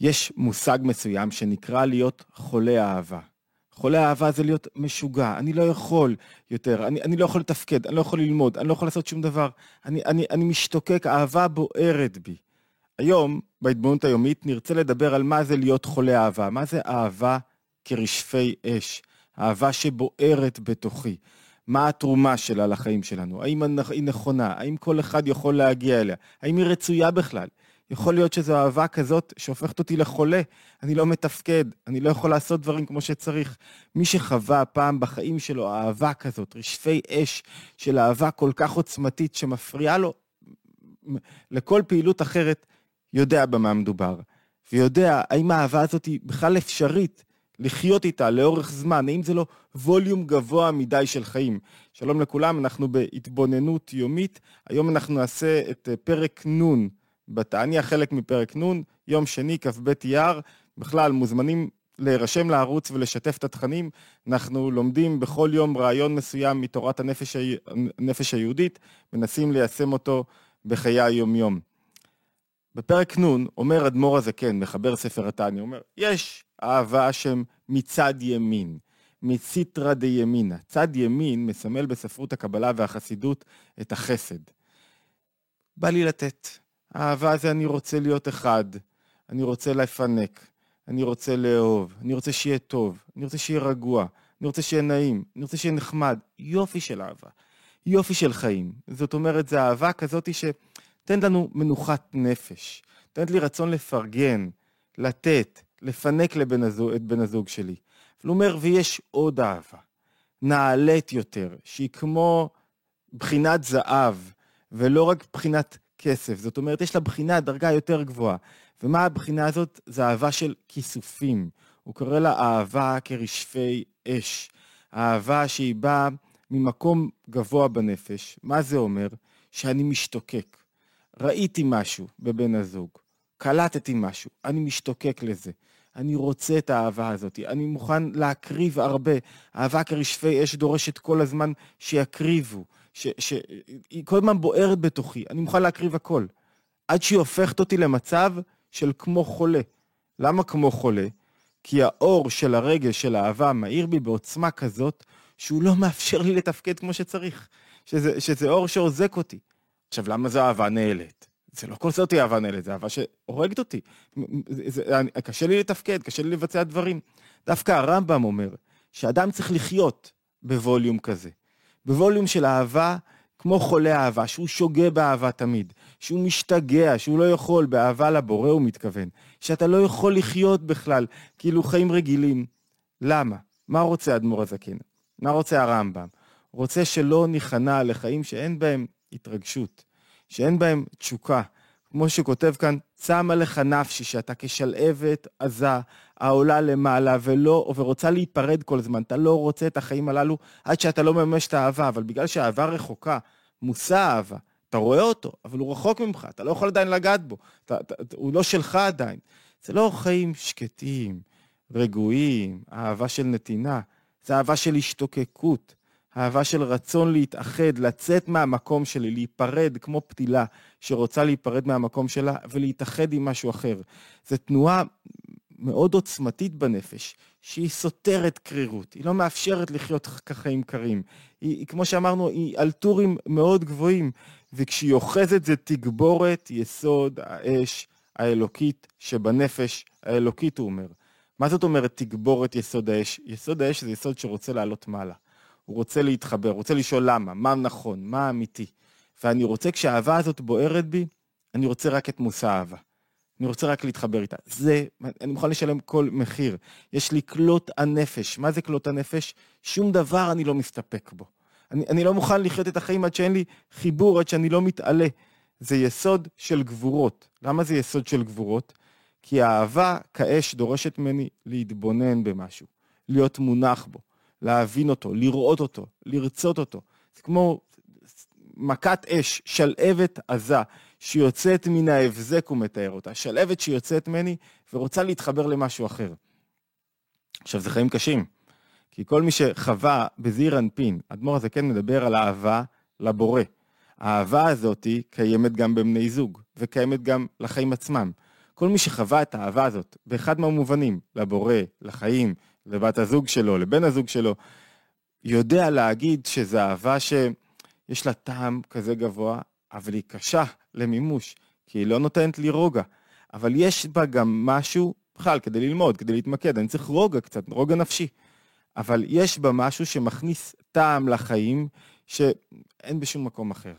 יש מושג מסוים שנקרא להיות חולה אהבה. חולה אהבה זה להיות משוגע, אני לא יכול יותר, אני, אני לא יכול לתפקד, אני לא יכול ללמוד, אני לא יכול לעשות שום דבר, אני, אני, אני משתוקק, אהבה בוערת בי. היום, בהתבוננות היומית, נרצה לדבר על מה זה להיות חולה אהבה, מה זה אהבה כרשפי אש, אהבה שבוערת בתוכי. מה התרומה שלה לחיים שלנו? האם היא נכונה? האם כל אחד יכול להגיע אליה? האם היא רצויה בכלל? יכול להיות שזו אהבה כזאת שהופכת אותי לחולה, אני לא מתפקד, אני לא יכול לעשות דברים כמו שצריך. מי שחווה פעם בחיים שלו אהבה כזאת, רשפי אש של אהבה כל כך עוצמתית שמפריעה לו לכל פעילות אחרת, יודע במה מדובר. ויודע האם האהבה הזאת היא בכלל אפשרית לחיות איתה לאורך זמן, האם זה לא ווליום גבוה מדי של חיים. שלום לכולם, אנחנו בהתבוננות יומית. היום אנחנו נעשה את פרק נ' בתעניה, חלק מפרק נ', יום שני, כ"ב אייר. בכלל, מוזמנים להירשם לערוץ ולשתף את התכנים. אנחנו לומדים בכל יום רעיון מסוים מתורת הנפש, ה... הנפש היהודית, מנסים ליישם אותו בחיי היום-יום. בפרק נ' אומר אדמו"ר הזקן, מחבר ספר התניא, אומר, יש אהבה השם מצד ימין, מציטרא דימינא. צד ימין מסמל בספרות הקבלה והחסידות את החסד. בא לי לתת. אהבה זה אני רוצה להיות אחד, אני רוצה לפנק, אני רוצה לאהוב, אני רוצה שיהיה טוב, אני רוצה שיהיה רגוע, אני רוצה שיהיה נעים, אני רוצה שיהיה נחמד. יופי של אהבה, יופי של חיים. זאת אומרת, זו אהבה כזאת שתן לנו מנוחת נפש, תן לי רצון לפרגן, לתת, לפנק לבן הזוג, את בן הזוג שלי. אבל הוא אומר, ויש עוד אהבה, נעלית יותר, שהיא כמו בחינת זהב, ולא רק בחינת כסף. זאת אומרת, יש לה בחינה, דרגה יותר גבוהה. ומה הבחינה הזאת? זה אהבה של כיסופים. הוא קורא לה אהבה כרשפי אש. אהבה שהיא באה ממקום גבוה בנפש. מה זה אומר? שאני משתוקק. ראיתי משהו בבן הזוג, קלטתי משהו, אני משתוקק לזה. אני רוצה את האהבה הזאת, אני מוכן להקריב הרבה. אהבה כרשפי אש דורשת כל הזמן שיקריבו, שהיא כל הזמן בוערת בתוכי, אני מוכן להקריב הכל. עד שהיא הופכת אותי למצב של כמו חולה. למה כמו חולה? כי האור של הרגש של האהבה מאיר בי בעוצמה כזאת, שהוא לא מאפשר לי לתפקד כמו שצריך. שזה, שזה אור שעוזק אותי. עכשיו, למה זו אהבה נעלת? זה לא כל זאת אהבה נעלת, זה אהבה שהורגת אותי. זה, זה, קשה לי לתפקד, קשה לי לבצע דברים. דווקא הרמב"ם אומר שאדם צריך לחיות בווליום כזה. בווליום של אהבה, כמו חולה אהבה, שהוא שוגה באהבה תמיד, שהוא משתגע, שהוא לא יכול, באהבה לבורא הוא מתכוון, שאתה לא יכול לחיות בכלל, כאילו חיים רגילים. למה? מה רוצה אדמו"ר הזקן? מה רוצה הרמב"ם? רוצה שלא ניכנע לחיים שאין בהם התרגשות, שאין בהם תשוקה. כמו שכותב כאן, צמה לך נפשי, שאתה כשלהבת עזה, העולה למעלה, ולא, ורוצה להיפרד כל הזמן. אתה לא רוצה את החיים הללו עד שאתה לא מממש את האהבה, אבל בגלל שהאהבה רחוקה, מושא האהבה, אתה רואה אותו, אבל הוא רחוק ממך, אתה לא יכול עדיין לגעת בו, אתה, אתה, הוא לא שלך עדיין. זה לא חיים שקטים, רגועים, אהבה של נתינה, זה אהבה של השתוקקות, אהבה של רצון להתאחד, לצאת מהמקום שלי, להיפרד כמו פתילה שרוצה להיפרד מהמקום שלה ולהתאחד עם משהו אחר. זו תנועה מאוד עוצמתית בנפש, שהיא סותרת קרירות, היא לא מאפשרת לחיות כחיים קרים. היא, כמו שאמרנו, היא על טורים מאוד גבוהים, וכשהיא אוחזת זה תגבורת יסוד האש האלוקית שבנפש האלוקית, הוא אומר. מה זאת אומרת תגבורת יסוד האש? יסוד האש זה יסוד שרוצה לעלות מעלה. הוא רוצה להתחבר, רוצה לשאול למה, מה נכון, מה אמיתי. ואני רוצה, כשהאהבה הזאת בוערת בי, אני רוצה רק את מושא האהבה. אני רוצה רק להתחבר איתה. זה, אני מוכן לשלם כל מחיר. יש לי כלות הנפש. מה זה כלות הנפש? שום דבר אני לא מסתפק בו. אני, אני לא מוכן לחיות את החיים עד שאין לי חיבור, עד שאני לא מתעלה. זה יסוד של גבורות. למה זה יסוד של גבורות? כי האהבה כאש דורשת ממני להתבונן במשהו, להיות מונח בו, להבין אותו, לראות אותו, לרצות אותו. זה כמו מכת אש, שלהבת עזה, שיוצאת מן ההבזק, הוא מתאר אותה. שלהבת שיוצאת ממני ורוצה להתחבר למשהו אחר. עכשיו, זה חיים קשים, כי כל מי שחווה בזעיר אנפין, אדמו"ר הזה כן מדבר על אהבה לבורא. האהבה הזאת קיימת גם בבני זוג, וקיימת גם לחיים עצמם. כל מי שחווה את האהבה הזאת, באחד מהמובנים, לבורא, לחיים, לבת הזוג שלו, לבן הזוג שלו, יודע להגיד שזו אהבה שיש לה טעם כזה גבוה, אבל היא קשה למימוש, כי היא לא נותנת לי רוגע. אבל יש בה גם משהו, בכלל, כדי ללמוד, כדי להתמקד, אני צריך רוגע קצת, רוגע נפשי. אבל יש בה משהו שמכניס טעם לחיים שאין בשום מקום אחר.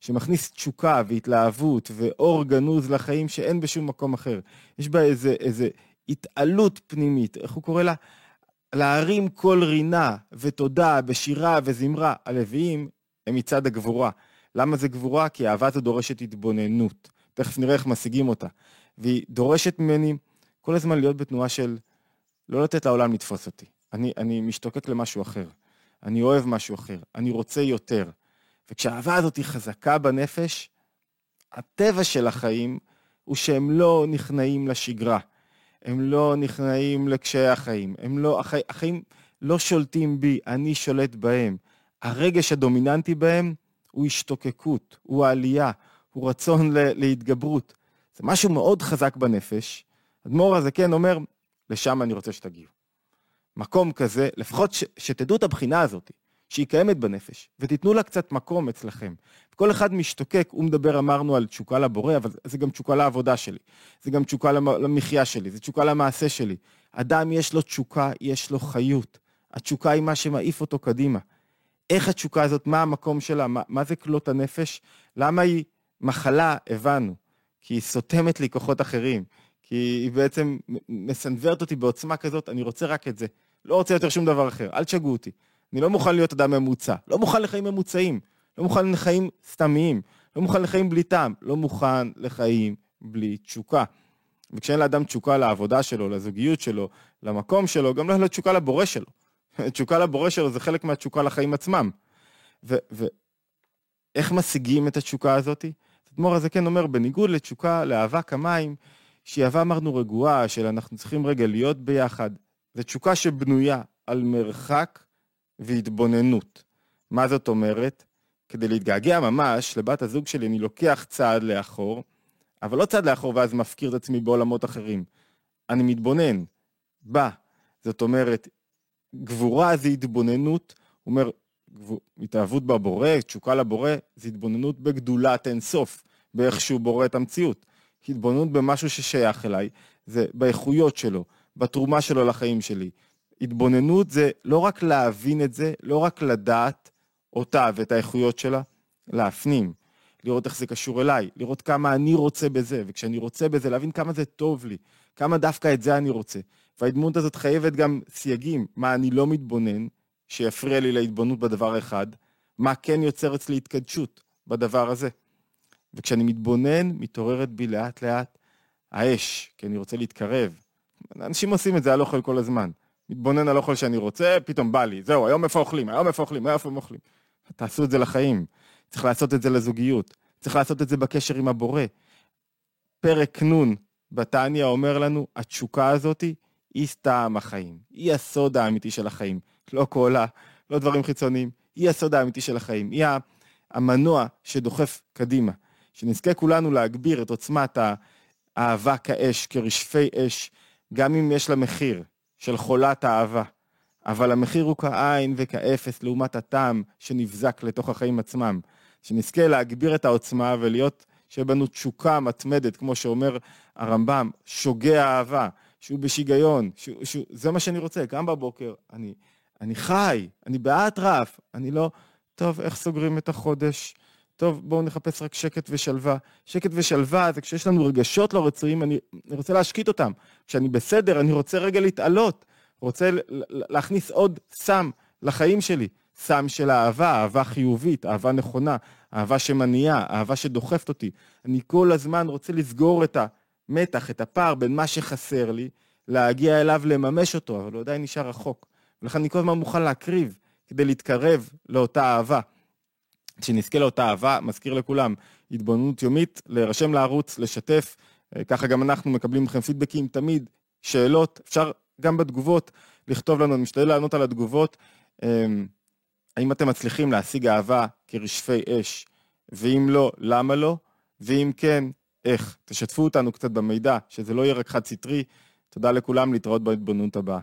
שמכניס תשוקה והתלהבות ואור גנוז לחיים שאין בשום מקום אחר. יש בה איזה, איזה התעלות פנימית, איך הוא קורא לה? להרים קול רינה ותודה בשירה וזמרה. הלוויים הם מצד הגבורה. למה זה גבורה? כי האהבה הזו דורשת התבוננות. תכף נראה איך משיגים אותה. והיא דורשת ממני כל הזמן להיות בתנועה של לא לתת לעולם לתפוס אותי. אני, אני משתוקק למשהו אחר. אני אוהב משהו אחר. אני רוצה יותר. וכשהאהבה הזאת היא חזקה בנפש, הטבע של החיים הוא שהם לא נכנעים לשגרה. הם לא נכנעים לקשיי החיים. הם לא, החי, החיים לא שולטים בי, אני שולט בהם. הרגש הדומיננטי בהם הוא השתוקקות, הוא העלייה, הוא רצון להתגברות. זה משהו מאוד חזק בנפש. אדמו"ר הזה כן אומר, לשם אני רוצה שתגיעו. מקום כזה, לפחות ש, שתדעו את הבחינה הזאת, שהיא קיימת בנפש, ותיתנו לה קצת מקום אצלכם. כל אחד משתוקק, הוא מדבר, אמרנו, על תשוקה לבורא, אבל זה גם תשוקה לעבודה שלי. זה גם תשוקה למחיה שלי, זה תשוקה למעשה שלי. אדם יש לו תשוקה, יש לו חיות. התשוקה היא מה שמעיף אותו קדימה. איך התשוקה הזאת, מה המקום שלה, מה, מה זה כלות הנפש, למה היא מחלה, הבנו. כי היא סותמת לי כוחות אחרים, כי היא בעצם מסנוורת אותי בעוצמה כזאת, אני רוצה רק את זה. לא רוצה יותר שום דבר אחר, אל תשגעו אותי. אני לא מוכן להיות אדם ממוצע, לא מוכן לחיים ממוצעים, לא מוכן לחיים סתמיים, לא מוכן לחיים בלי טעם, לא מוכן לחיים בלי תשוקה. וכשאין לאדם תשוקה לעבודה שלו, לזוגיות שלו, למקום שלו, גם לא אין לו תשוקה לבורא שלו. תשוקה לבורא שלו זה חלק מהתשוקה לחיים עצמם. ואיך משיגים את התשוקה הזאתי? האדמו"ר הזה כן אומר, בניגוד לתשוקה, לאהבה כמים, שהיא אהבה אמרנו רגועה, של אנחנו צריכים רגע להיות ביחד. זו תשוקה שבנויה על מרחק והתבוננות. מה זאת אומרת? כדי להתגעגע ממש לבת הזוג שלי, אני לוקח צעד לאחור, אבל לא צעד לאחור ואז מפקיר את עצמי בעולמות אחרים. אני מתבונן, בה. זאת אומרת, גבורה זה התבוננות, הוא אומר, התאהבות בבורא, תשוקה לבורא, זה התבוננות בגדולת אינסוף, באיך שהוא בורא את המציאות. התבוננות במשהו ששייך אליי, זה באיכויות שלו, בתרומה שלו לחיים שלי. התבוננות זה לא רק להבין את זה, לא רק לדעת אותה ואת האיכויות שלה, להפנים, לראות איך זה קשור אליי, לראות כמה אני רוצה בזה, וכשאני רוצה בזה, להבין כמה זה טוב לי, כמה דווקא את זה אני רוצה. וההתבוננות הזאת חייבת גם סייגים, מה אני לא מתבונן, שיפריע לי להתבוננות בדבר אחד, מה כן יוצר אצלי התקדשות בדבר הזה. וכשאני מתבונן, מתעוררת בי לאט לאט האש, כי אני רוצה להתקרב. אנשים עושים את זה על אוכל כל הזמן. מתבונן על אוכל שאני רוצה, פתאום בא לי, זהו, היום איפה אוכלים, היום איפה אוכלים, היום איפה אוכלים. תעשו את זה לחיים. צריך לעשות את זה לזוגיות. צריך לעשות את זה בקשר עם הבורא. פרק נ' בתניא אומר לנו, התשוקה הזאתי היא סתם החיים. היא הסוד האמיתי של החיים. לא קולה, לא דברים חיצוניים. היא הסוד האמיתי של החיים. היא המנוע שדוחף קדימה. שנזכה כולנו להגביר את עוצמת האהבה כאש, כרשפי אש, גם אם יש לה מחיר של חולת האהבה. אבל המחיר הוא כעין וכאפס לעומת הטעם שנבזק לתוך החיים עצמם. שנזכה להגביר את העוצמה ולהיות, שיהיה בנו תשוקה מתמדת, כמו שאומר הרמב"ם, שוגה אהבה, שהוא בשיגיון, שהוא, שהוא, זה מה שאני רוצה, גם בבוקר, אני, אני חי, אני באטרף, אני לא, טוב, איך סוגרים את החודש? טוב, בואו נחפש רק שקט ושלווה. שקט ושלווה זה כשיש לנו רגשות לא רצויים, אני, אני רוצה להשקיט אותם. כשאני בסדר, אני רוצה רגע להתעלות, רוצה להכניס עוד סם לחיים שלי. סם של אהבה, אהבה חיובית, אהבה נכונה, אהבה שמניעה, אהבה שדוחפת אותי. אני כל הזמן רוצה לסגור את המתח, את הפער בין מה שחסר לי, להגיע אליו, לממש אותו, אבל הוא עדיין נשאר רחוק. ולכן אני כל הזמן מוכן להקריב כדי להתקרב לאותה אהבה. שנזכה לאותה אהבה, מזכיר לכולם, התבוננות יומית, להירשם לערוץ, לשתף, אה, ככה גם אנחנו מקבלים מכם פידבקים תמיד, שאלות, אפשר גם בתגובות לכתוב לנו, אני משתדל לענות על התגובות. אמ, האם אתם מצליחים להשיג אהבה כרשפי אש? ואם לא, למה לא? ואם כן, איך. תשתפו אותנו קצת במידע, שזה לא יהיה רק חד סטרי. תודה לכולם, להתראות בהתבוננות הבאה.